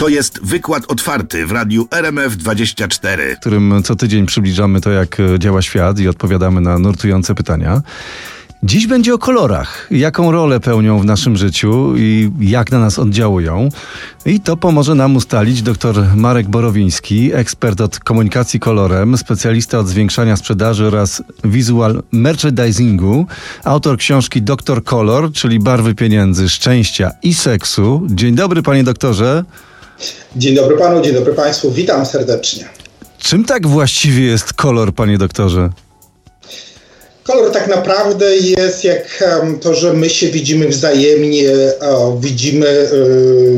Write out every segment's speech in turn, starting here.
To jest wykład otwarty w radiu RMF24. którym co tydzień przybliżamy to, jak e, działa świat i odpowiadamy na nurtujące pytania. Dziś będzie o kolorach. Jaką rolę pełnią w naszym życiu i jak na nas oddziałują. I to pomoże nam ustalić dr Marek Borowiński, ekspert od komunikacji kolorem, specjalista od zwiększania sprzedaży oraz visual merchandisingu, autor książki Doktor Kolor, czyli barwy pieniędzy, szczęścia i seksu. Dzień dobry, panie doktorze. Dzień dobry panu, dzień dobry państwu, witam serdecznie. Czym tak właściwie jest kolor, panie doktorze? Kolor tak naprawdę jest jak to, że my się widzimy wzajemnie, o, widzimy e,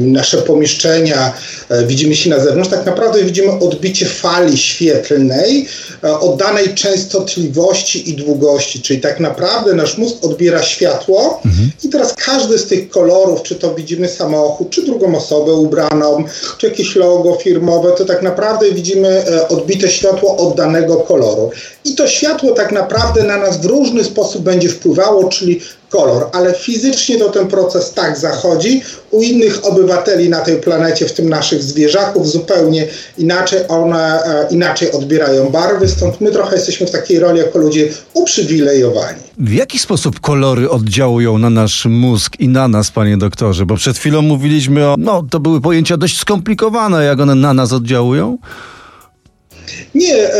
nasze pomieszczenia, e, widzimy się na zewnątrz. Tak naprawdę widzimy odbicie fali świetlnej e, o danej częstotliwości i długości, czyli tak naprawdę nasz mózg odbiera światło i teraz każdy z tych kolorów, czy to widzimy samochód, czy drugą osobę ubraną, czy jakieś logo firmowe, to tak naprawdę widzimy e, odbite światło od danego koloru. I to światło tak naprawdę na nas w różny sposób będzie wpływało, czyli kolor, ale fizycznie to ten proces tak zachodzi. U innych obywateli na tej planecie, w tym naszych zwierzaków, zupełnie inaczej one e, inaczej odbierają barwy, stąd my trochę jesteśmy w takiej roli jako ludzie uprzywilejowani. W jaki sposób kolory oddziałują na nasz mózg i na nas, panie doktorze? Bo przed chwilą mówiliśmy o, no to były pojęcia dość skomplikowane, jak one na nas oddziałują. Nie,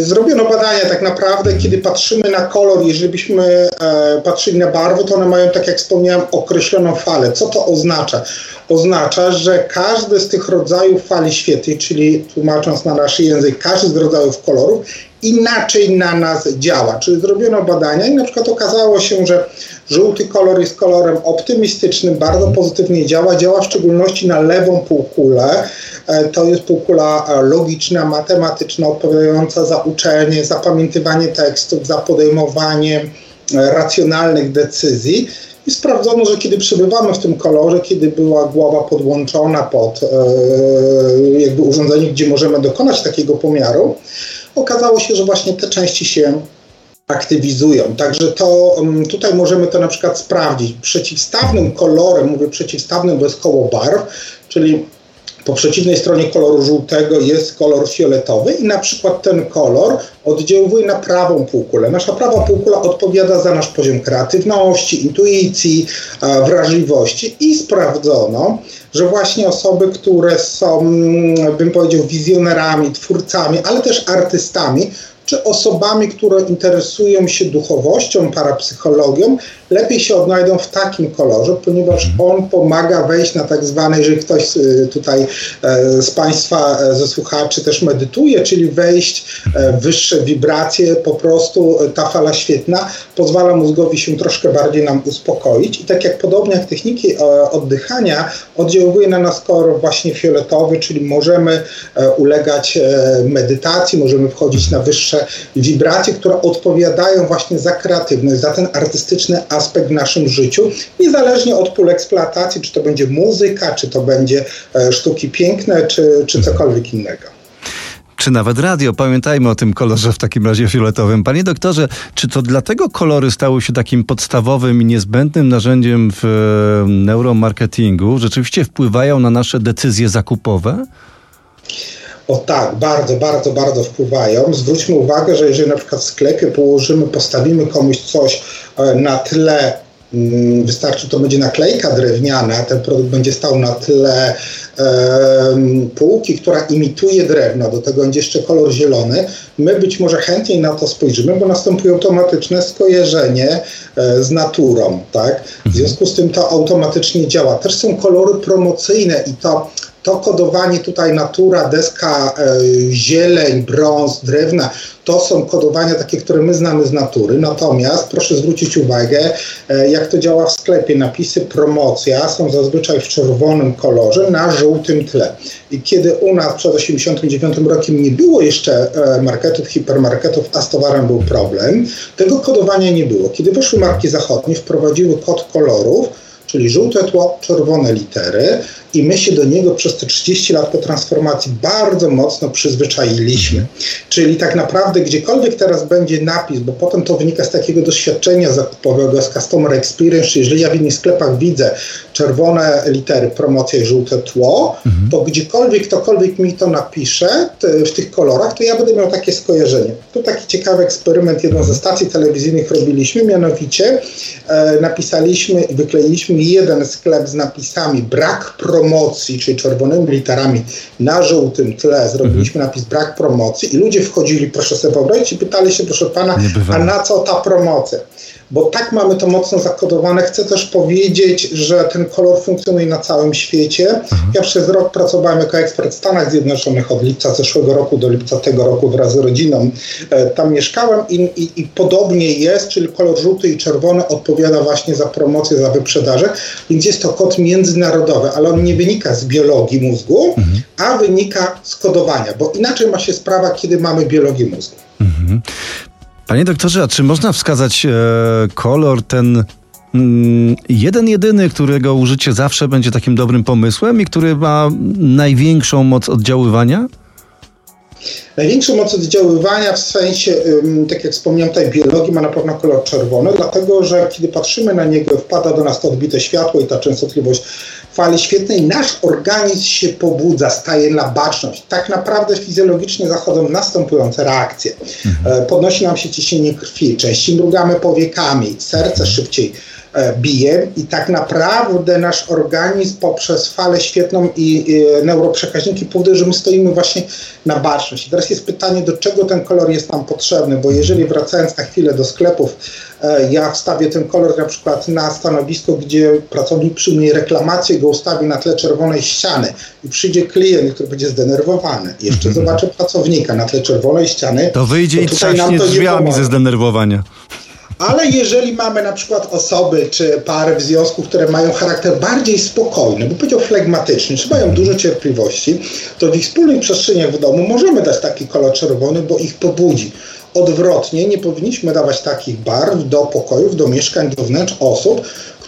zrobiono badania tak naprawdę, kiedy patrzymy na kolor, jeżeli byśmy e, patrzyli na barwy, to one mają, tak jak wspomniałem, określoną falę. Co to oznacza? Oznacza, że każdy z tych rodzajów fali świetlnej, czyli tłumacząc na nasz język, każdy z rodzajów kolorów inaczej na nas działa. Czyli zrobiono badania i na przykład okazało się, że żółty kolor jest kolorem optymistycznym, bardzo pozytywnie działa, działa w szczególności na lewą półkulę. E, To jest półkula e, logiczna, matematyczna, odpowiadająca za uczenie, zapamiętywanie tekstów, za podejmowanie e, racjonalnych decyzji. I sprawdzono, że kiedy przebywamy w tym kolorze, kiedy była głowa podłączona pod jakby urządzenie, gdzie możemy dokonać takiego pomiaru, okazało się, że właśnie te części się aktywizują. Także to mm, tutaj możemy to na przykład sprawdzić. Przeciwstawnym kolorem, mówię przeciwstawnym, bo jest koło barw, czyli po przeciwnej stronie koloru żółtego jest kolor fioletowy i na przykład ten kolor oddziałuje na prawą półkulę. Nasza prawa półkula odpowiada za nasz poziom kreatywności, intuicji, wrażliwości i sprawdzono, że właśnie osoby, które są, mm, bym powiedział, wizjonerami, twórcami, ale też artystami, czy osobami, które interesują się duchowością, parapsychologią, lepiej się odnajdą w takim kolorze, ponieważ on pomaga wejść na tak zwane, jeżeli ktoś y, tutaj e, z Państwa, e, ze słuchaczy też medytuje, czyli wejść e, w wyższe wibracje, po prostu ta fala świetna pozwala mózgowi się troszkę bardziej nam uspokoić. I tak jak podobnie jak techniki oddychania oddziałuje na nas kolor właśnie fioletowy, czyli możemy ulegać medytacji, możemy wchodzić na wyższe wibracje, które odpowiadają właśnie za kreatywność, za ten artystyczny aspekt w naszym życiu, niezależnie od pól eksploatacji, czy to będzie muzyka, czy to będzie e, sztuki piękne, czy, czy cokolwiek innego. Czy nawet radio. Pamiętajmy o tym kolorze w takim razie fioletowym. Panie doktorze, czy to dlatego kolory stały się takim podstawowym i niezbędnym narzędziem w e, neuromarketingu? Rzeczywiście wpływają na nasze decyzje zakupowe? O tak, bardzo, bardzo, bardzo wpływają. Zwróćmy uwagę, że jeżeli na przykład w sklepie położymy, postawimy komuś coś e, na tle, mm, wystarczy to będzie naklejka drewniana, ten produkt będzie stał na tle em, półki, która imituje drewno, do tego będzie jeszcze kolor zielony, my być może chętniej na to spojrzymy, bo następuje automatyczne skojarzenie e, z naturą, tak? W związku z tym to automatycznie działa. Też są kolory promocyjne i to to kodowanie tutaj natura, deska, e, zieleń, brąz, drewna, to są kodowania takie, które my znamy z natury. Natomiast proszę zwrócić uwagę, e, jak to działa w sklepie. Napisy promocja są zazwyczaj w czerwonym kolorze na żółtym tle. I kiedy u nas przed 1989 rokiem nie było jeszcze e, marketów, hipermarketów, a z towarem był problem, tego kodowania nie było. Kiedy wyszły marki zachodnie, wprowadziły kod kolorów, czyli żółte tło, czerwone litery i my się do niego przez te 30 lat po transformacji bardzo mocno przyzwyczailiśmy. Czyli tak naprawdę gdziekolwiek teraz będzie napis, bo potem to wynika z takiego doświadczenia zakupowego, z customer experience, czyli jeżeli ja w innych sklepach widzę czerwone litery, promocja i żółte tło, mhm. to gdziekolwiek ktokolwiek mi to napisze w tych kolorach, to ja będę miał takie skojarzenie. Tu taki ciekawy eksperyment, jedną ze stacji telewizyjnych robiliśmy, mianowicie e, napisaliśmy i wykleiliśmy jeden sklep z napisami brak promocji, czyli czerwonymi literami na żółtym tle, zrobiliśmy mhm. napis brak promocji i ludzie wchodzili, proszę sobie wyobrazić, i pytali się, proszę pana, a na co ta promocja? Bo tak mamy to mocno zakodowane. Chcę też powiedzieć, że ten kolor funkcjonuje na całym świecie. Mhm. Ja przez rok pracowałem jako ekspert w Stanach Zjednoczonych od lipca zeszłego roku do lipca tego roku wraz z rodziną. E, tam mieszkałem i, i, i podobnie jest, czyli kolor żółty i czerwony odpowiada właśnie za promocję, za wyprzedaże, więc jest to kod międzynarodowy, ale on nie wynika z biologii mózgu, mhm. a wynika z kodowania, bo inaczej ma się sprawa, kiedy mamy biologię mózgu. Mhm. Panie doktorze, a czy można wskazać e, kolor ten mm, jeden jedyny, którego użycie zawsze będzie takim dobrym pomysłem i który ma największą moc oddziaływania? Największą moc oddziaływania w sensie, tak jak wspomniałem, tej biologii ma na pewno kolor czerwony, dlatego że kiedy patrzymy na niego, wpada do nas to odbite światło i ta częstotliwość fali świetnej, nasz organizm się pobudza, staje na baczność. Tak naprawdę fizjologicznie zachodzą następujące reakcje. Mhm. E, podnosi nam się ciśnienie krwi, częściej mrugamy powiekami, serce szybciej E, bije i tak naprawdę nasz organizm poprzez falę świetną i, i neuroprzekaźniki powoduje, że my stoimy właśnie na baczność. I teraz jest pytanie, do czego ten kolor jest nam potrzebny, bo jeżeli wracając na chwilę do sklepów, ja wstawię ten kolor na przykład na stanowisko, gdzie pracownik przyjmie reklamację, go ustawi na tle czerwonej ściany i przyjdzie klient, który będzie zdenerwowany. Jeszcze mm -hmm. zobaczę pracownika na tle czerwonej ściany. To wyjdzie to i trzaśnie drzwiami ze zdenerwowania. Ale jeżeli mamy na przykład osoby czy pary w związku, które mają charakter bardziej spokojny, bo powiedział flegmatyczny, czy mają dużo cierpliwości, to w ich wspólnych przestrzeniach w domu możemy dać taki kolor czerwony, bo ich pobudzi. Odwrotnie, nie powinniśmy dawać takich barw do pokojów, do mieszkań, do wnętrz osób,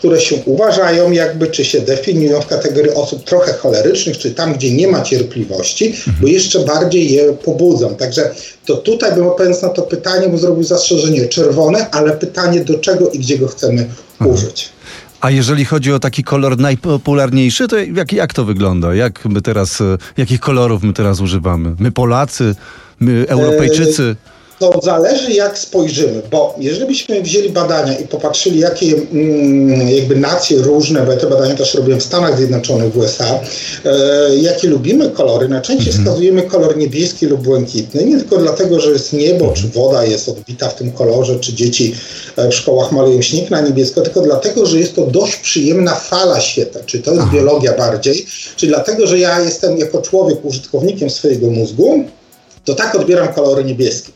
które się uważają jakby, czy się definiują w kategorii osób trochę cholerycznych, czy tam, gdzie nie ma cierpliwości, mhm. bo jeszcze bardziej je pobudzą. Także to tutaj bym odpowiadając na to pytanie, mu zrobił zastrzeżenie czerwone, ale pytanie do czego i gdzie go chcemy mhm. użyć. A jeżeli chodzi o taki kolor najpopularniejszy, to jak, jak to wygląda? Jak my teraz, e, jakich kolorów my teraz używamy? My Polacy, my Europejczycy? E to zależy jak spojrzymy, bo jeżeli byśmy wzięli badania i popatrzyli, jakie mm, jakby nacje różne, bo ja te badania też robiłem w Stanach Zjednoczonych, w USA, e, jakie lubimy kolory, najczęściej mhm. wskazujemy kolor niebieski lub błękitny, nie tylko dlatego, że jest niebo, czy woda jest odbita w tym kolorze, czy dzieci e, w szkołach malują śnieg na niebiesko, tylko dlatego, że jest to dość przyjemna fala świetna, czy to jest Aha. biologia bardziej, czy dlatego, że ja jestem jako człowiek użytkownikiem swojego mózgu, to tak odbieram kolory niebieskie.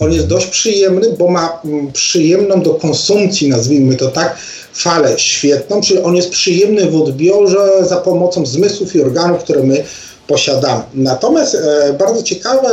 On jest dość przyjemny, bo ma mm, przyjemną do konsumpcji, nazwijmy to tak, falę świetną, czyli on jest przyjemny w odbiorze za pomocą zmysłów i organów, które my posiadamy. Natomiast e, bardzo ciekawe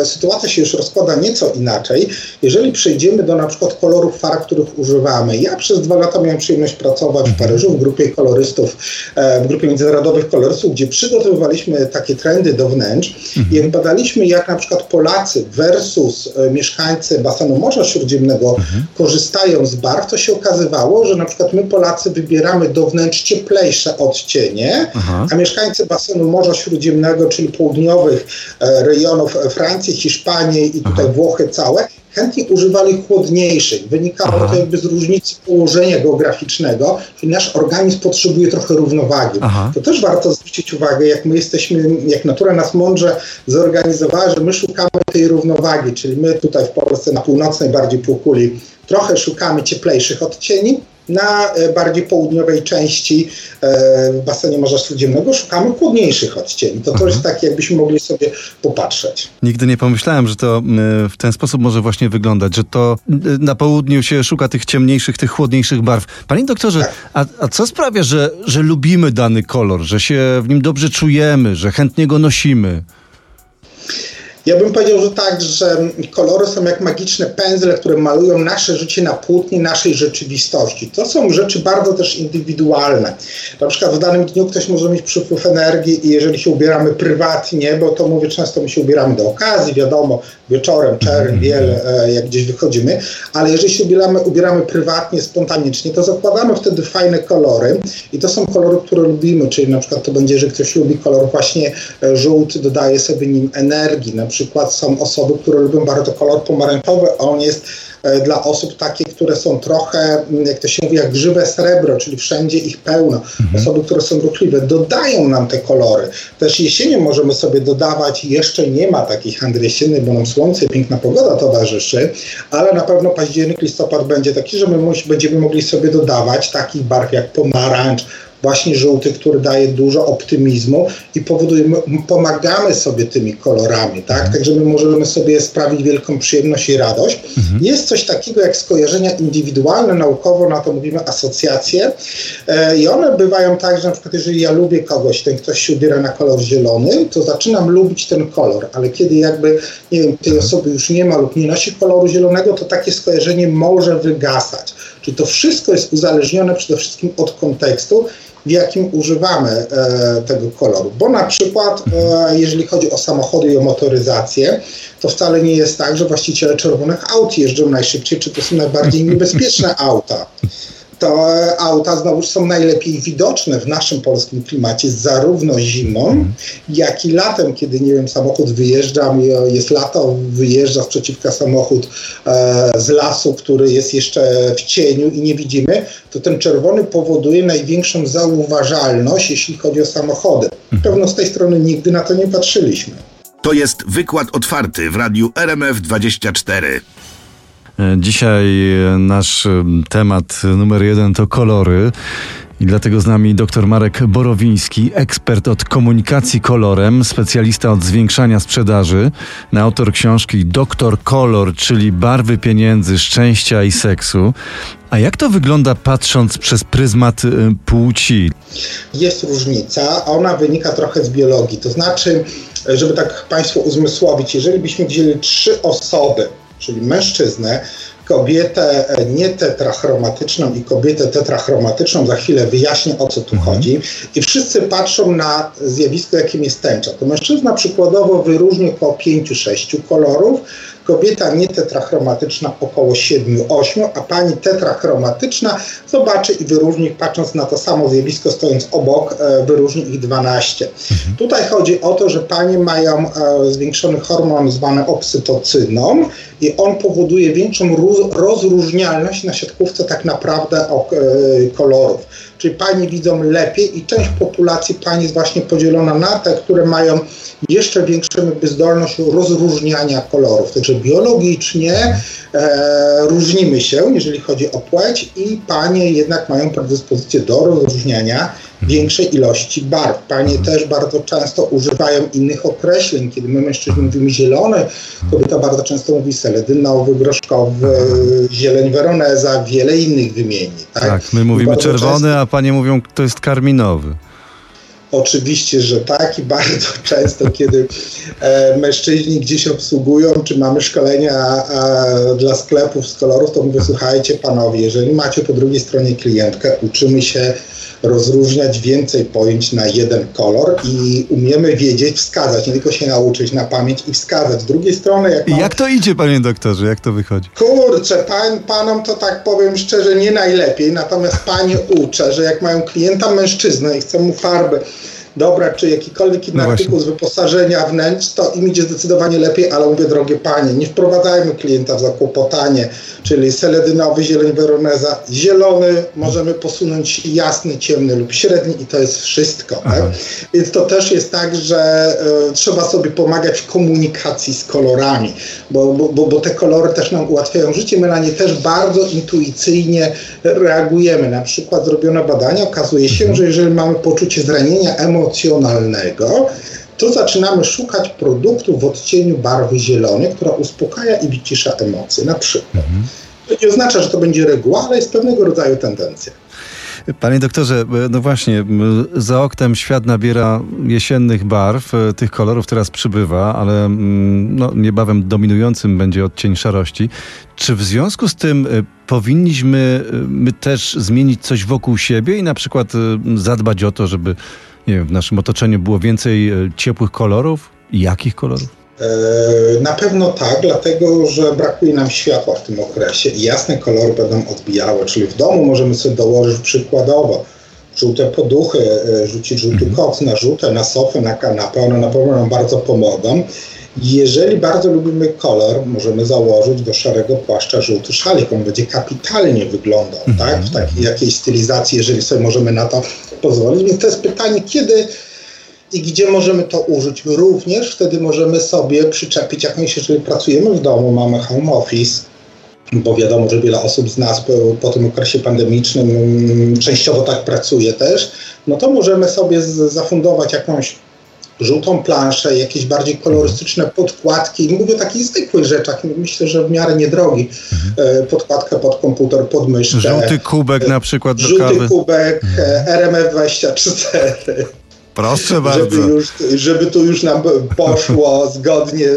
e, sytuacja się już rozkłada nieco inaczej. Jeżeli przejdziemy do na przykład kolorów farb, których używamy. Ja przez dwa lata miałem przyjemność pracować w Paryżu w grupie kolorystów, e, w grupie międzynarodowych kolorystów, gdzie przygotowywaliśmy takie trendy do wnętrz. Mhm. Jak badaliśmy, jak na przykład Polacy versus e, mieszkańcy basenu Morza Śródziemnego mhm. korzystają z barw, to się okazywało, że na przykład my Polacy wybieramy do wnętrz cieplejsze odcienie, Aha. a mieszkańcy basenu Morza Śródziemnego, czyli południowych e, rejonów Francji, Hiszpanii i tutaj Aha. Włochy całe, chętnie używali chłodniejszych. Wynikało Aha. to jakby z różnicy położenia geograficznego, czyli nasz organizm potrzebuje trochę równowagi. Aha. To też warto zwrócić uwagę, jak my jesteśmy, jak natura nas mądrze zorganizowała, że my szukamy tej równowagi, czyli my tutaj w Polsce na północnej bardziej półkuli trochę szukamy cieplejszych odcieni, na e, bardziej południowej części e, w basenie Morza Śródziemnego szukamy chłodniejszych odcieni. To, to jest tak, jakbyśmy mogli sobie popatrzeć. Nigdy nie pomyślałem, że to w ten sposób może właśnie wyglądać, że to na południu się szuka tych ciemniejszych, tych chłodniejszych barw. Panie doktorze, tak. a, a co sprawia, że, że lubimy dany kolor, że się w nim dobrze czujemy, że chętnie go nosimy? Ja bym powiedział, że tak, że kolory są jak magiczne pędzle, które malują nasze życie na płótnie naszej rzeczywistości. To są rzeczy bardzo też indywidualne. Na przykład w danym dniu ktoś może mieć przypływ energii i jeżeli się ubieramy prywatnie, bo to mówię często, my się ubieramy do okazji, wiadomo, wieczorem, czerń, biel, e, jak gdzieś wychodzimy, ale jeżeli się ubieramy, ubieramy prywatnie, spontanicznie, to zakładamy wtedy fajne kolory. I to są kolory, które lubimy, czyli na przykład to będzie, że ktoś lubi kolor właśnie e, żółty, dodaje sobie nim energii, na przykład są osoby, które lubią bardzo kolor pomarańczowy, a on jest dla osób takie, które są trochę, mm, jak to się mówi, jak żywe srebro, czyli wszędzie ich pełno. Mhm. Osoby, które są ruchliwe, dodają nam te kolory. Też jesienią możemy sobie dodawać, jeszcze nie ma takiej handry jesiennej, bo nam słońce, piękna pogoda towarzyszy, ale na pewno październik, listopad będzie taki, że my będziemy mogli sobie dodawać takich barw jak pomarańcz, właśnie żółty, który daje dużo optymizmu i powodujemy, pomagamy sobie tymi kolorami, tak? Mhm. Także my możemy sobie sprawić wielką przyjemność i radość. Mhm. Jest coś takiego jak skojarzenia indywidualne, naukowo na to mówimy asocjacje e, i one bywają tak, że na przykład jeżeli ja lubię kogoś, ten ktoś się ubiera na kolor zielony, to zaczynam lubić ten kolor, ale kiedy jakby, nie wiem, tej mhm. osoby już nie ma lub nie nosi koloru zielonego, to takie skojarzenie może wygasać. Czyli to wszystko jest uzależnione przede wszystkim od kontekstu w jakim używamy e, tego koloru. Bo na przykład, e, jeżeli chodzi o samochody i o motoryzację, to wcale nie jest tak, że właściciele czerwonych aut jeżdżą najszybciej, czy to są najbardziej niebezpieczne auta to auta znowu są najlepiej widoczne w naszym polskim klimacie, zarówno zimą, jak i latem, kiedy, nie wiem, samochód wyjeżdża, jest lato, wyjeżdża sprzeciwka samochód e, z lasu, który jest jeszcze w cieniu i nie widzimy, to ten czerwony powoduje największą zauważalność, jeśli chodzi o samochody. Pewno z tej strony nigdy na to nie patrzyliśmy. To jest wykład otwarty w radiu RMF24. E, dzisiaj e, nasz e, temat numer jeden to kolory. I dlatego z nami dr Marek Borowiński, ekspert od komunikacji kolorem, specjalista od zwiększania sprzedaży, autor książki Doktor Kolor, czyli barwy pieniędzy, szczęścia i seksu. A jak to wygląda patrząc przez pryzmat płci? Jest różnica, a ona wynika trochę z biologii. To znaczy, żeby tak Państwu uzmysłowić, jeżeli byśmy wzięli trzy osoby, czyli mężczyznę, kobietę nietetrachromatyczną i kobietę tetrachromatyczną. Za chwilę wyjaśnię o co tu mhm. chodzi. I wszyscy patrzą na zjawisko, jakim jest tęcza. To mężczyzna przykładowo wyróżni około 5-6 kolorów, kobieta nietetrachromatyczna około 7-8, a pani tetrachromatyczna zobaczy i wyróżni, patrząc na to samo zjawisko, stojąc obok, e, wyróżni ich 12. Mhm. Tutaj chodzi o to, że panie mają e, zwiększony hormon zwany oksytocyną i on powoduje większą rozróżnialność na siatkówce tak naprawdę e, kolorów. Czyli pani widzą lepiej i część populacji pani jest właśnie podzielona na te, które mają jeszcze większą jakby zdolność rozróżniania kolorów. Także biologicznie e, różnimy się, jeżeli chodzi o płeć i panie jednak mają predyspozycję do rozróżniania większej ilości barw. Panie też bardzo często używają innych określeń. Kiedy my mężczyźni mówimy zielony, kobieta bardzo często mówi seledynowy, groszkowy, zieleń weroneza, wiele innych wymieni. Tak, tak my mówimy czerwony, często... a panie mówią, to jest karminowy. Oczywiście, że tak i bardzo często, kiedy e, mężczyźni gdzieś obsługują, czy mamy szkolenia e, dla sklepów z kolorów, to mówię, słuchajcie panowie, jeżeli macie po drugiej stronie klientkę, uczymy się rozróżniać więcej pojęć na jeden kolor i umiemy wiedzieć, wskazać, nie tylko się nauczyć na pamięć i wskazać. Z drugiej strony, jak. Mam... Jak to idzie, panie doktorze? Jak to wychodzi? Kurczę, pan, panom to tak powiem szczerze, nie najlepiej, natomiast panie uczę, że jak mają klienta mężczyznę i chcą mu farby dobra, czy jakikolwiek inny no artykuł z wyposażenia wnętrz, to im idzie zdecydowanie lepiej, ale mówię, drogie panie, nie wprowadzajmy klienta w zakłopotanie, czyli seledynowy, zieleń weroneza, zielony możemy posunąć jasny, ciemny lub średni i to jest wszystko. Tak? Więc to też jest tak, że y, trzeba sobie pomagać w komunikacji z kolorami, bo, bo, bo te kolory też nam ułatwiają życie. My na nie też bardzo intuicyjnie reagujemy. Na przykład zrobiono badania, okazuje się, mhm. że jeżeli mamy poczucie zranienia emocjonalnego, emocjonalnego, to zaczynamy szukać produktu w odcieniu barwy zielonej, która uspokaja i wycisza emocje. Na przykład. Mhm. To nie oznacza, że to będzie reguła, ale jest pewnego rodzaju tendencja. Panie doktorze, no właśnie, za oknem świat nabiera jesiennych barw, tych kolorów teraz przybywa, ale mm, no, niebawem dominującym będzie odcień szarości. Czy w związku z tym y, powinniśmy y, my też zmienić coś wokół siebie i na przykład y, zadbać o to, żeby nie wiem, w naszym otoczeniu było więcej ciepłych kolorów? Jakich kolorów? E, na pewno tak, dlatego że brakuje nam światła w tym okresie i jasne kolory będą odbijały, czyli w domu możemy sobie dołożyć przykładowo żółte poduchy, e, rzucić żółty mhm. koc na żółte, na sofę, na kanapę, one na pewno nam bardzo pomogą. Jeżeli bardzo lubimy kolor, możemy założyć do szarego płaszcza żółty szalik. On będzie kapitalnie wyglądał, mm -hmm. tak? W takiej jakiejś stylizacji, jeżeli sobie możemy na to pozwolić. Więc to jest pytanie, kiedy i gdzie możemy to użyć. Również wtedy możemy sobie przyczepić jakąś, jeżeli pracujemy w domu, mamy home office, bo wiadomo, że wiele osób z nas po, po tym okresie pandemicznym mm, częściowo tak pracuje też, no to możemy sobie z, zafundować jakąś żółtą planszę, jakieś bardziej kolorystyczne podkładki. Mówię o takich zwykłych rzeczach, myślę, że w miarę niedrogi. Mhm. Podkładkę pod komputer, pod myszkę. Żółty kubek na przykład do Żółty kawy. kubek, mhm. RMF24. Proszę bardzo. Żeby, już, żeby tu już nam poszło zgodnie e,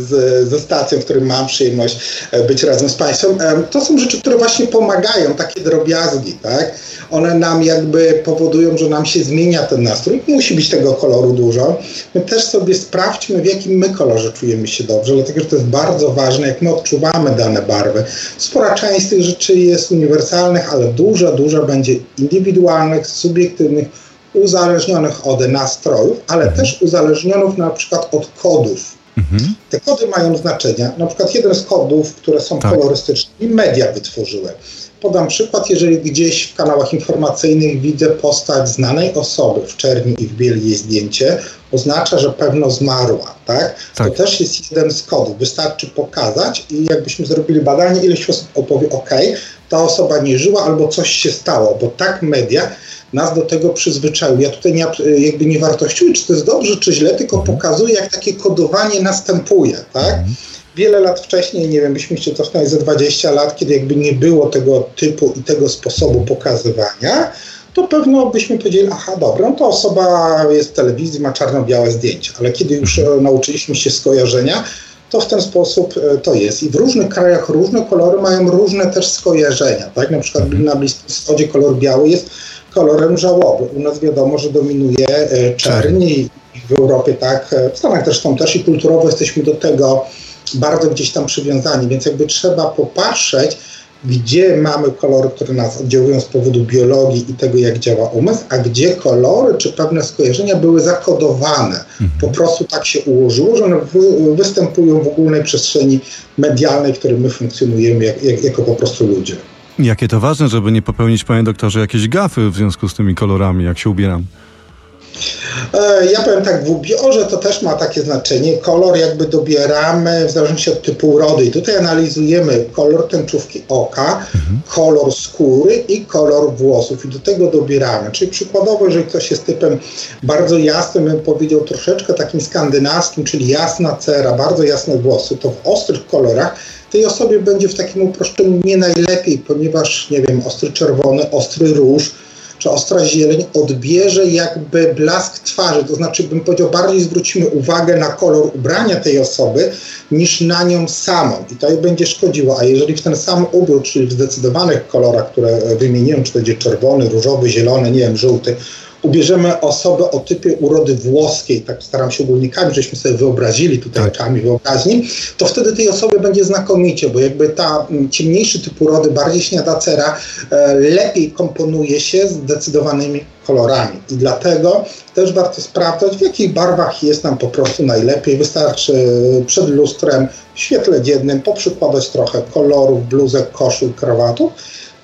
z, ze stacją, w którym mam przyjemność e, być razem z Państwem. To są rzeczy, które właśnie pomagają, takie drobiazgi, tak? One nam jakby powodują, że nam się zmienia ten nastrój. Musi być tego koloru dużo. My też sobie sprawdźmy, w jakim my kolorze czujemy się dobrze, dlatego że to jest bardzo ważne, jak my odczuwamy dane barwy. Spora część z tych rzeczy jest uniwersalnych, ale duża, duża będzie indywidualnych, subiektywnych, uzależnionych od nastrojów, ale mhm. też uzależnionych na przykład od kodów. Mhm. Te kody mają znaczenia. Na przykład jeden z kodów, które są tak. kolorystyczne, media wytworzyły. Podam przykład, jeżeli gdzieś w kanałach informacyjnych widzę postać znanej osoby w czerni i w bieli jej zdjęcie, oznacza, że pewno zmarła, tak? tak? To też jest jeden z kodów. Wystarczy pokazać i jakbyśmy zrobili badanie, ileś osób opowie, ok, ta osoba nie żyła albo coś się stało, bo tak media nas do tego przyzwyczaiły. Ja tutaj nie, jakby nie wartościuję, czy to jest dobrze, czy źle, tylko mhm. pokazuję, jak takie kodowanie następuje, tak? Mhm. Wiele lat wcześniej, nie wiem, byśmy się cofnęli za 20 lat, kiedy jakby nie było tego typu i tego sposobu pokazywania, to pewno byśmy powiedzieli, aha, dobra, no to osoba jest w telewizji, ma czarno-białe zdjęcia, ale kiedy już mhm. nauczyliśmy się skojarzenia, to w ten sposób e, to jest. I w różnych krajach różne kolory mają różne też skojarzenia. Tak? Na przykład na Bliskim Wschodzie kolor biały jest kolorem żałobym. U nas wiadomo, że dominuje e, czerni w Europie tak, e, w Stanach zresztą też i kulturowo jesteśmy do tego bardzo gdzieś tam przywiązani, więc jakby trzeba popatrzeć, gdzie mamy kolory, które nas oddziałują z powodu biologii i tego, jak działa umysł, a gdzie kolory czy pewne skojarzenia były zakodowane. Mhm. Po prostu tak się ułożyło, że one wy, występują w ogólnej przestrzeni medialnej, w której my funkcjonujemy jak, jak, jako po prostu ludzie. Jakie to ważne, żeby nie popełnić, panie doktorze, jakieś gafy w związku z tymi kolorami, jak się ubieram? E, ja powiem tak, w ubiorze to też ma takie znaczenie. Kolor jakby dobieramy w zależności od typu urody. I tutaj analizujemy kolor tęczówki oka, mhm. kolor skóry i kolor włosów. I do tego dobieramy. Czyli przykładowo, jeżeli ktoś jest typem bardzo jasnym, bym powiedział troszeczkę takim skandynawskim, czyli jasna cera, bardzo jasne włosy, to w ostrych kolorach tej osobie będzie w takim uproszczeniu nie najlepiej, ponieważ, nie wiem, ostry czerwony, ostry róż, czy ostra zieleń odbierze jakby blask twarzy, to znaczy bym powiedział, bardziej zwrócimy uwagę na kolor ubrania tej osoby niż na nią samą. I to jej będzie szkodziło, a jeżeli w ten sam ubiór, czyli w zdecydowanych kolorach, które wymieniłem, czy to będzie czerwony, różowy, zielony, nie wiem, żółty, ubierzemy osobę o typie urody włoskiej, tak staram się ogólnikami, żeśmy sobie wyobrazili tutaj tak. oczami wyobraźni, to wtedy tej osoby będzie znakomicie, bo jakby ta mm, ciemniejszy typ urody, bardziej śniadacera, e, lepiej komponuje się z zdecydowanymi kolorami. I dlatego też warto sprawdzać, w jakich barwach jest nam po prostu najlepiej. Wystarczy przed lustrem w świetle dziennym poprzykładać trochę kolorów, bluzek, koszul, krawatów.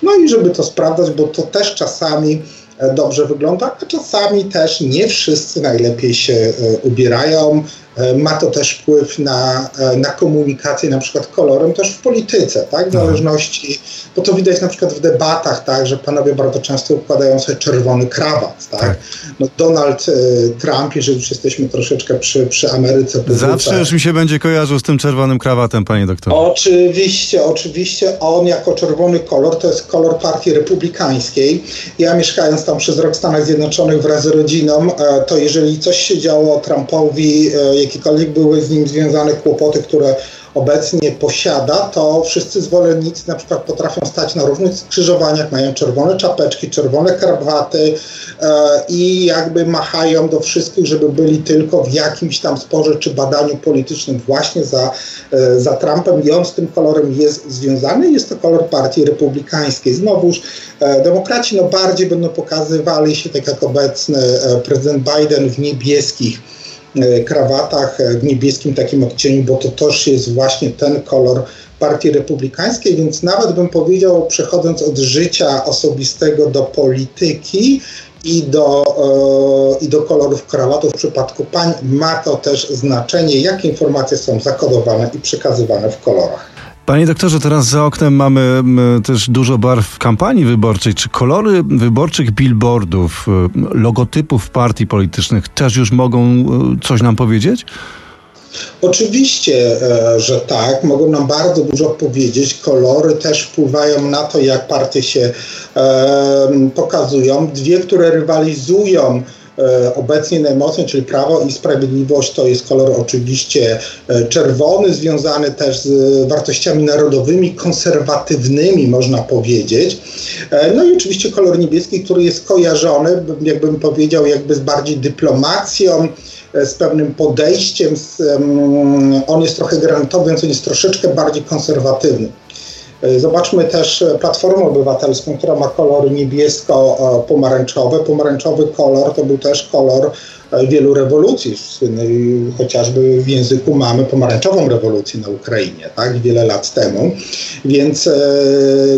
No i żeby to sprawdzać, bo to też czasami dobrze wygląda, a czasami też nie wszyscy najlepiej się e, ubierają. E, ma to też wpływ na, e, na komunikację, na przykład kolorem też w polityce, tak? W Mhm. zależności, bo to widać na przykład w debatach, tak, że panowie bardzo często układają sobie czerwony krawat, tak? Tak. No Donald e, Trump, jeżeli już jesteśmy troszeczkę przy, przy Ameryce. Zawsze już mi się będzie kojarzył z tym czerwonym krawatem, panie doktorze. Oczywiście, oczywiście on jako czerwony kolor to jest kolor partii republikańskiej. Ja mieszkając tam przez rok w Stanach Zjednoczonych wraz z rodziną, to jeżeli coś się działo Trumpowi, jakiekolwiek były z nim związane kłopoty, które obecnie posiada, to wszyscy zwolennicy na przykład potrafią stać na różnych skrzyżowaniach, mają czerwone czapeczki, czerwone krawaty e, i jakby machają do wszystkich, żeby byli tylko w jakimś tam sporze czy badaniu politycznym właśnie za, e, za Trumpem i on z tym kolorem jest związany. Jest to kolor partii republikańskiej. Znowuż e, demokraci no bardziej będą pokazywali się tak jak obecny e, prezydent Biden w niebieskich krawatach, e, w niebieskim takim odcieniu, bo to też jest właśnie ten kolor partii republikańskiej, więc nawet bym powiedział, przechodząc od życia osobistego do polityki i do, e, i do kolorów krawatów w przypadku pań, ma to też znaczenie, jakie informacje są zakodowane i przekazywane w kolorach. Panie doktorze, teraz za oknem mamy też dużo barw kampanii wyborczej. Czy kolory wyborczych billboardów, y, logotypów partii politycznych też już mogą y, coś nam powiedzieć? Oczywiście, e, że tak. Mogą nam bardzo dużo powiedzieć. Kolory też wpływają na to, jak partie się e, pokazują. Dwie, które rywalizują obecnie najmocniej, czyli Prawo i Sprawiedliwość, to jest kolor oczywiście e, czerwony, związany też z wartościami narodowymi, konserwatywnymi, można powiedzieć. E, No i oczywiście kolor niebieski, który jest kojarzony, jakbym powiedział, jakby z bardziej dyplomacją, e, z pewnym podejściem. On jest trochę granatowy, więc on jest troszeczkę bardziej konserwatywny. E, Zobaczmy też e, Platformę Obywatelską, która ma kolory niebiesko-pomarańczowe. Pomarańczowy kolor to był też kolor e, wielu rewolucji, słynnej chociażby w języku mamy pomarańczową rewolucję na Ukrainie, tak, wiele lat temu. Więc e,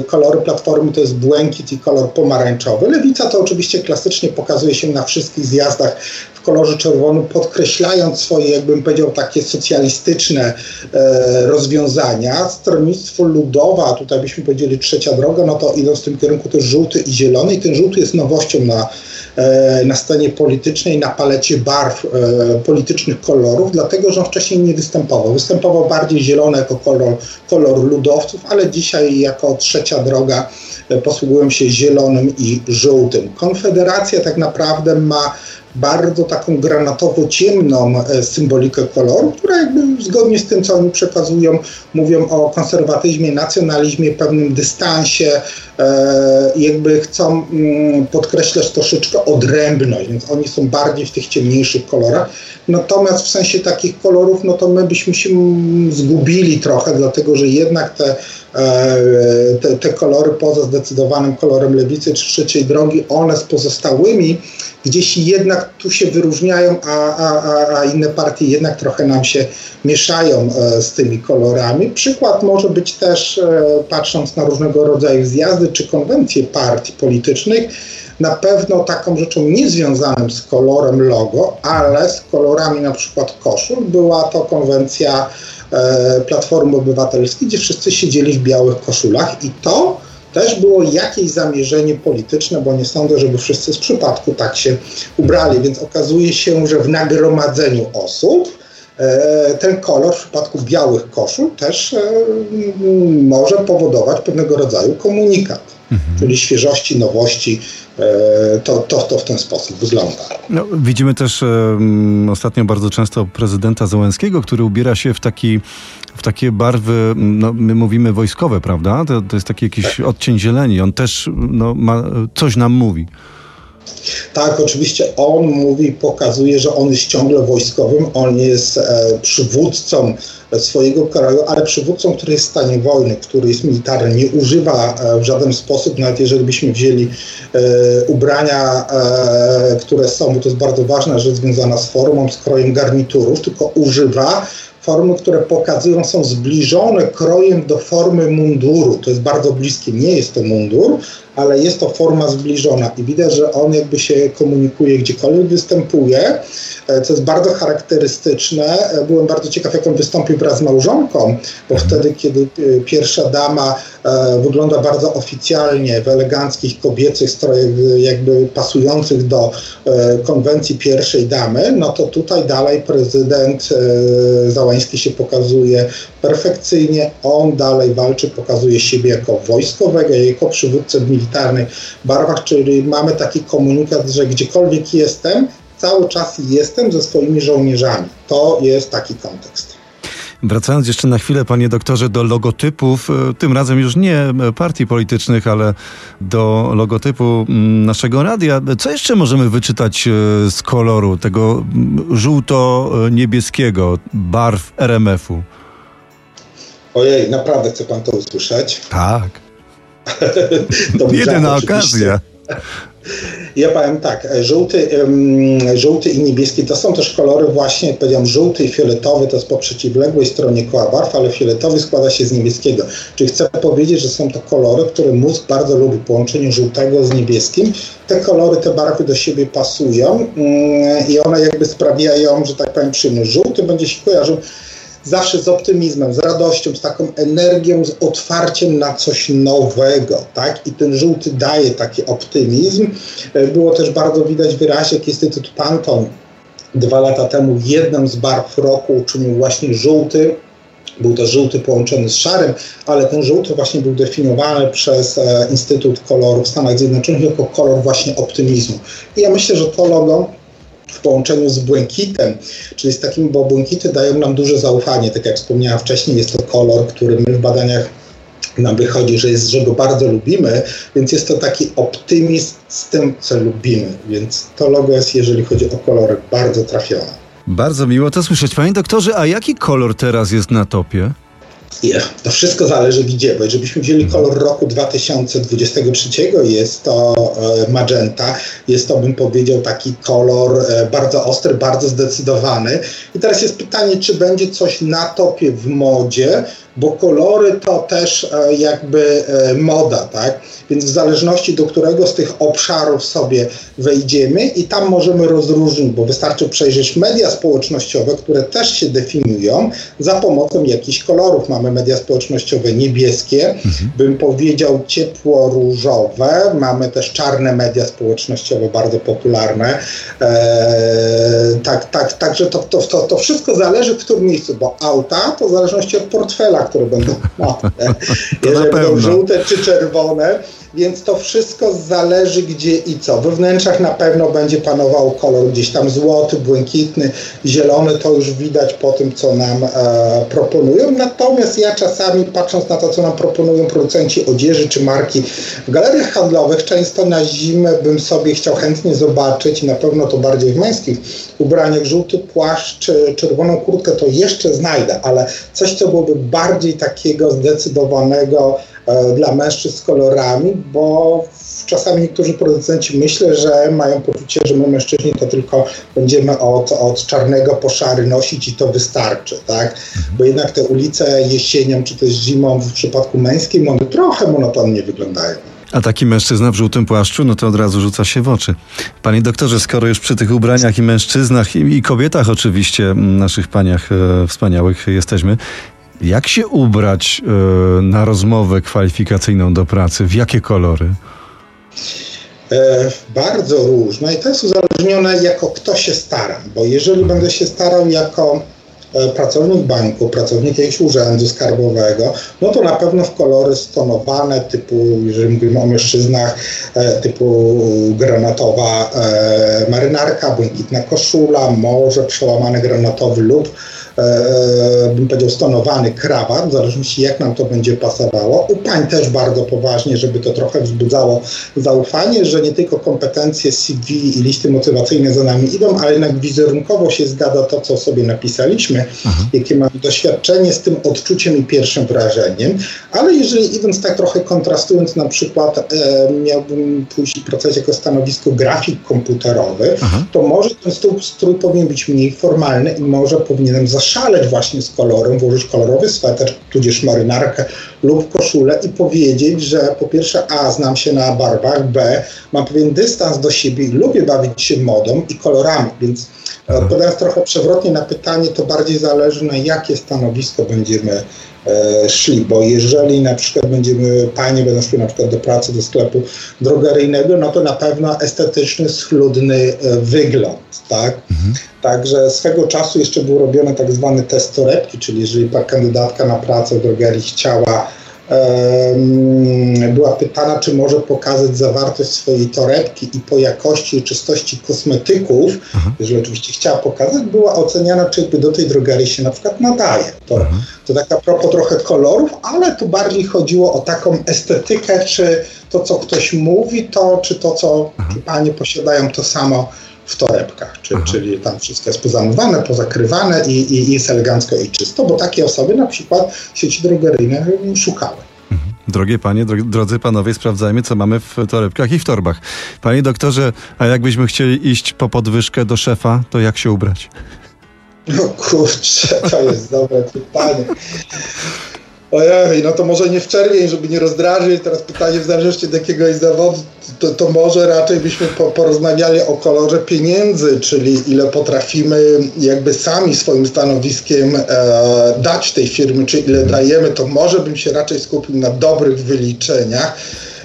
kolory Platformy to jest błękit i kolor pomarańczowy. Lewica to oczywiście klasycznie pokazuje się na wszystkich zjazdach w kolorze czerwonym, podkreślając swoje, jakbym powiedział, takie socjalistyczne e, rozwiązania. Stronnictwo ludowe, a tutaj byśmy powiedzieli trzecia droga, no to idąc w tym kierunku to żółty i zielony i ten żółty jest nowością na, e, na scenie politycznej, na palecie barw e, politycznych kolorów, dlatego że on wcześniej nie występował. Występował bardziej zielony jako kolor, kolor ludowców, ale dzisiaj jako trzecia droga e, posługują się zielonym i żółtym. Konfederacja tak naprawdę ma bardzo taką granatowo-ciemną e, symbolikę koloru, która jakby zgodnie z tym, co oni przekazują, mówią o konserwatyzmie, nacjonalizmie, pewnym dystansie, e, jakby chcą mm, podkreślać troszeczkę odrębność, więc oni są bardziej w tych ciemniejszych kolorach. Natomiast w sensie takich kolorów, no to my byśmy się mm, zgubili trochę, dlatego że jednak te, e, te, te kolory poza zdecydowanym kolorem lewicy czy trzeciej drogi, one z pozostałymi gdzieś jednak tu się wyróżniają, a, a, a, inne partie jednak trochę nam się mieszają e, z tymi kolorami. Przykład może być też, e, patrząc na różnego rodzaju zjazdy czy konwencje partii politycznych, na pewno taką rzeczą niezwiązaną z kolorem logo, ale z kolorami na przykład koszul, była to konwencja e, Platformy Obywatelskiej, gdzie wszyscy siedzieli w białych koszulach i to też było jakieś zamierzenie polityczne, bo nie sądzę, żeby wszyscy z przypadku tak się ubrali, więc okazuje się, że w nagromadzeniu osób e, ten kolor w przypadku białych koszul też e, może powodować pewnego rodzaju komunikat, czyli świeżości, nowości. E, to, to, to w ten sposób wygląda. No, widzimy też em, ostatnio bardzo często prezydenta Zełenskiego, który ubiera się w taki w takie barwy, no, my mówimy wojskowe, prawda? To, to jest taki jakiś odcień zieleni. On też no, ma, coś nam mówi. Tak, oczywiście on mówi, pokazuje, że on jest ciągle wojskowym, on jest e, przywódcą swojego kraju, ale przywódcą, który jest w stanie wojny, który jest militarny, nie używa e, w żaden sposób, nawet jeżeli byśmy wzięli e, ubrania, e, które są, bo to jest bardzo ważna rzecz związana z formą, z krojem garniturów, tylko używa formy, które pokazują, są zbliżone krojem do formy munduru. To jest bardzo bliskie, nie jest to mundur, ale jest to forma zbliżona i widać, że on jakby się komunikuje gdziekolwiek występuje, e, co jest bardzo charakterystyczne. E, byłem bardzo ciekaw, jak on wystąpił wraz z małżonką, bo mhm. wtedy, kiedy e, pierwsza dama wygląda bardzo oficjalnie w eleganckich kobiecych strojach, jakby pasujących do konwencji pierwszej damy, no to tutaj dalej prezydent Załański się pokazuje perfekcyjnie. On dalej walczy, pokazuje siebie jako wojskowego, jako przywódcę w militarnych barwach, czyli mamy taki komunikat, że gdziekolwiek jestem, cały czas jestem ze swoimi żołnierzami. To jest taki kontekst. Wracając jeszcze na chwilę, panie doktorze, do logotypów, e, tym razem już nie e, partii politycznych, ale do logotypu mm, naszego radia. Co jeszcze możemy wyczytać e, z koloru tego mm, żółto-niebieskiego barw RMF-u? Ojej, naprawdę chce pan to usłyszeć? Tak. Jedyna okazja. Ja powiem tak, żółty, żółty i niebieski to są też kolory właśnie, powiedziałem, żółty i fioletowy to jest po przeciwległej stronie koła barw, ale fioletowy składa się z niebieskiego. Czyli chcę powiedzieć, że są to kolory, które mózg bardzo lubi, połączenie żółtego z niebieskim. Te kolory, te barwy do siebie pasują mm, i one jakby sprawiają, że tak powiem, przyjemność. Żółty będzie się kojarzył zawsze z optymizmem, z radością, z taką energią, z otwarciem na coś nowego, tak? I ten żółty daje taki optymizm. E, było też bardzo widać wyraźnie, jak Instytut Panton dwa lata temu jedną z barw roku uczynił właśnie żółty. Był to żółty połączony z szarym, ale ten żółty właśnie był definiowany przez e, Instytut Koloru w Stanach Zjednoczonych jako kolor właśnie optymizmu. I ja myślę, że to logo w połączeniu z błękitem, czyli z takim, bo błękity dają nam duże zaufanie, tak jak wspomniałam wcześniej, jest to kolor, który my w badaniach nam wychodzi, że, jest, że go bardzo lubimy, więc jest to taki optymizm z tym, co lubimy, więc to logo jest, jeżeli chodzi o kolory, bardzo trafione. Bardzo miło to słyszeć. Panie doktorze, a jaki kolor teraz jest na topie? To wszystko zależy gdzie, bo jeżeli byśmy wzięli kolor roku 2023, jest to e, magenta, jest to bym powiedział taki kolor e, bardzo ostry, bardzo zdecydowany. I teraz jest pytanie, czy będzie coś na topie w modzie, bo kolory to też e, jakby e, moda, tak? Więc w zależności do którego z tych obszarów sobie wejdziemy i tam możemy rozróżnić, bo wystarczy przejrzeć media społecznościowe, które też się definiują za pomocą jakichś kolorów. Mamy media społecznościowe niebieskie, mhm. bym powiedział ciepło-różowe, mamy też czarne media społecznościowe, bardzo popularne. Eee, tak, tak, także to, to, to, to wszystko zależy w którym miejscu, bo auta to w zależności od portfela, które będą mocne. Jeżeli będą żółte czy czerwone, więc to wszystko zależy gdzie i co. We wnętrzach na pewno będzie panował kolor gdzieś tam złoty, błękitny, zielony, to już widać po tym, co nam e, proponują. Natomiast ja czasami patrząc na to, co nam proponują producenci odzieży czy marki w galeriach handlowych, często na zimę bym sobie chciał chętnie zobaczyć, na pewno to bardziej w męskich ubraniach, żółty płaszcz czy czerwoną kurtkę to jeszcze znajdę, ale coś, co byłoby bardziej takiego zdecydowanego, dla mężczyzn z kolorami, bo czasami niektórzy producenci myślę, że mają poczucie, że my mężczyźni to tylko będziemy od, od czarnego po szary nosić i to wystarczy, tak? Bo jednak te ulice jesienią czy też zimą w przypadku męskim, one trochę monotonnie wyglądają. A taki mężczyzna w żółtym płaszczu, no to od razu rzuca się w oczy. Panie doktorze, skoro już przy tych ubraniach i mężczyznach i, i kobietach oczywiście, naszych paniach e, wspaniałych jesteśmy, jak się ubrać y, na rozmowę kwalifikacyjną do pracy? W jakie kolory? E, bardzo różne i to jest uzależnione jako kto się stara, bo jeżeli będę się starał jako e, pracownik banku, pracownik jakiegoś urzędu skarbowego, no to na pewno w kolory stonowane typu, jeżeli mówimy o mężczyznach, e, typu granatowa marynarka, błękitna koszula, może przełamany granatowy lub bym powiedział, stonowany krawat, w zależności jak nam to będzie pasowało. U pań też bardzo poważnie, żeby to trochę wzbudzało zaufanie, że nie tylko kompetencje CV i listy motywacyjne za nami idą, ale jednak wizerunkowo się zgadza to, co sobie napisaliśmy. jakie, jakie mamy doświadczenie z tym odczuciem i pierwszym wrażeniem, ale jeżeli idąc tak trochę kontrastując, na przykład e, miałbym pójść i pracować jako stanowisko grafik komputerowy, Aha. to może ten strój, strój powinien być mniej formalny i może powinienem zaszaleć właśnie z kolorem, włożyć kolorowy sweter, tudzież marynarkę lub koszulę i powiedzieć, że po pierwsze A, znam się na barwach, B, mam pewien dystans do siebie i lubię bawić się modą i kolorami, więc odpowiadając trochę przewrotnie na pytanie, to bardziej zależy na jakie stanowisko będziemy e, szli, bo jeżeli na przykład będziemy, panie będą szły na przykład do pracy, do sklepu drogeryjnego, no to na pewno estetyczny, schludny e, wygląd, tak? Także swego czasu jeszcze był robiony tak zwany test torebki, czyli jeżeli kandydatka na pracę w drogerii chciała była pytana, czy może pokazać zawartość swojej torebki i po jakości i czystości kosmetyków, jeżeli oczywiście chciała pokazać, była oceniana, czy jakby do tej drogerii się na przykład nadaje. To, to tak a propos trochę kolorów, ale tu bardziej chodziło o taką estetykę, czy to, co ktoś mówi, to czy to, co czy panie posiadają, to samo w torebkach, czy, czyli tam wszystko jest pozamywane, pozakrywane i, i, jest elegancko i czysto, bo takie osoby na przykład sieci drogeryjne szukały. Drogie panie, dro- drodzy panowie, sprawdzajmy, co mamy w torebkach i w torbach. Panie doktorze, a jakbyśmy chcieli iść po podwyżkę do szefa, to jak się ubrać? No kurczę, to jest dobre pytanie. Ojej, no to może nie w czerwień, żeby nie rozdrażyć. Teraz pytanie w zależności od jakiegoś zawodu, to, to może raczej byśmy po, porozmawiali o kolorze pieniędzy, czyli ile potrafimy jakby sami swoim stanowiskiem e, dać tej firmy, czy ile dajemy, to może bym się raczej skupił na dobrych wyliczeniach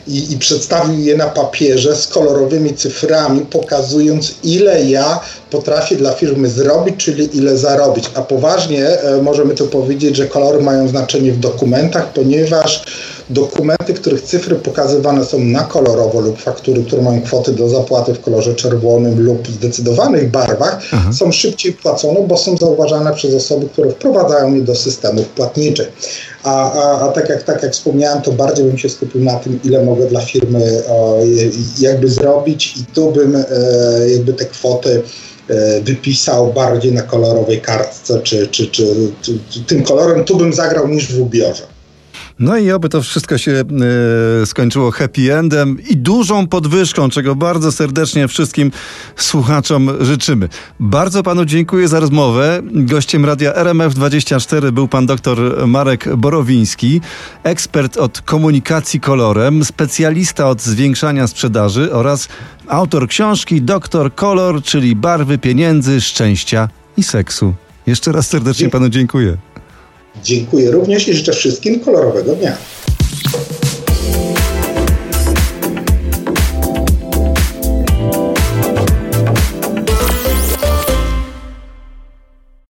i, i przedstawił je na papierze z kolorowymi cyframi, pokazując ile ja potrafię dla firmy zrobić, czyli ile zarobić. A poważnie e, możemy to powiedzieć, że kolory mają znaczenie w dokumentach, ponieważ dokumenty, których cyfry pokazywane są na kolorowo lub faktury, które mają kwoty do zapłaty w kolorze czerwonym lub zdecydowanych barwach, są szybciej płacone, bo są zauważane przez osoby, które wprowadzają je do systemów płatniczych. A, a, a tak, jak, tak jak wspomniałem, to bardziej bym się skupił na tym, ile mogę dla firmy e, jakby zrobić i tu bym e, jakby te kwoty e, wypisał bardziej na kolorowej kartce, czy, czy, czy, czy tym kolorem tu bym zagrał niż w ubiorze. No i oby to wszystko się e, skończyło happy endem i dużą podwyżką, czego bardzo serdecznie wszystkim słuchaczom życzymy. Bardzo panu dziękuję za rozmowę. Gościem radia RMF24 był pan dr Marek Borowiński, ekspert od komunikacji kolorem, specjalista od zwiększania sprzedaży oraz autor książki Doktor Kolor, czyli barwy pieniędzy, szczęścia i seksu. Jeszcze raz serdecznie panu dziękuję. Dziękuję również i życzę wszystkim kolorowego dnia.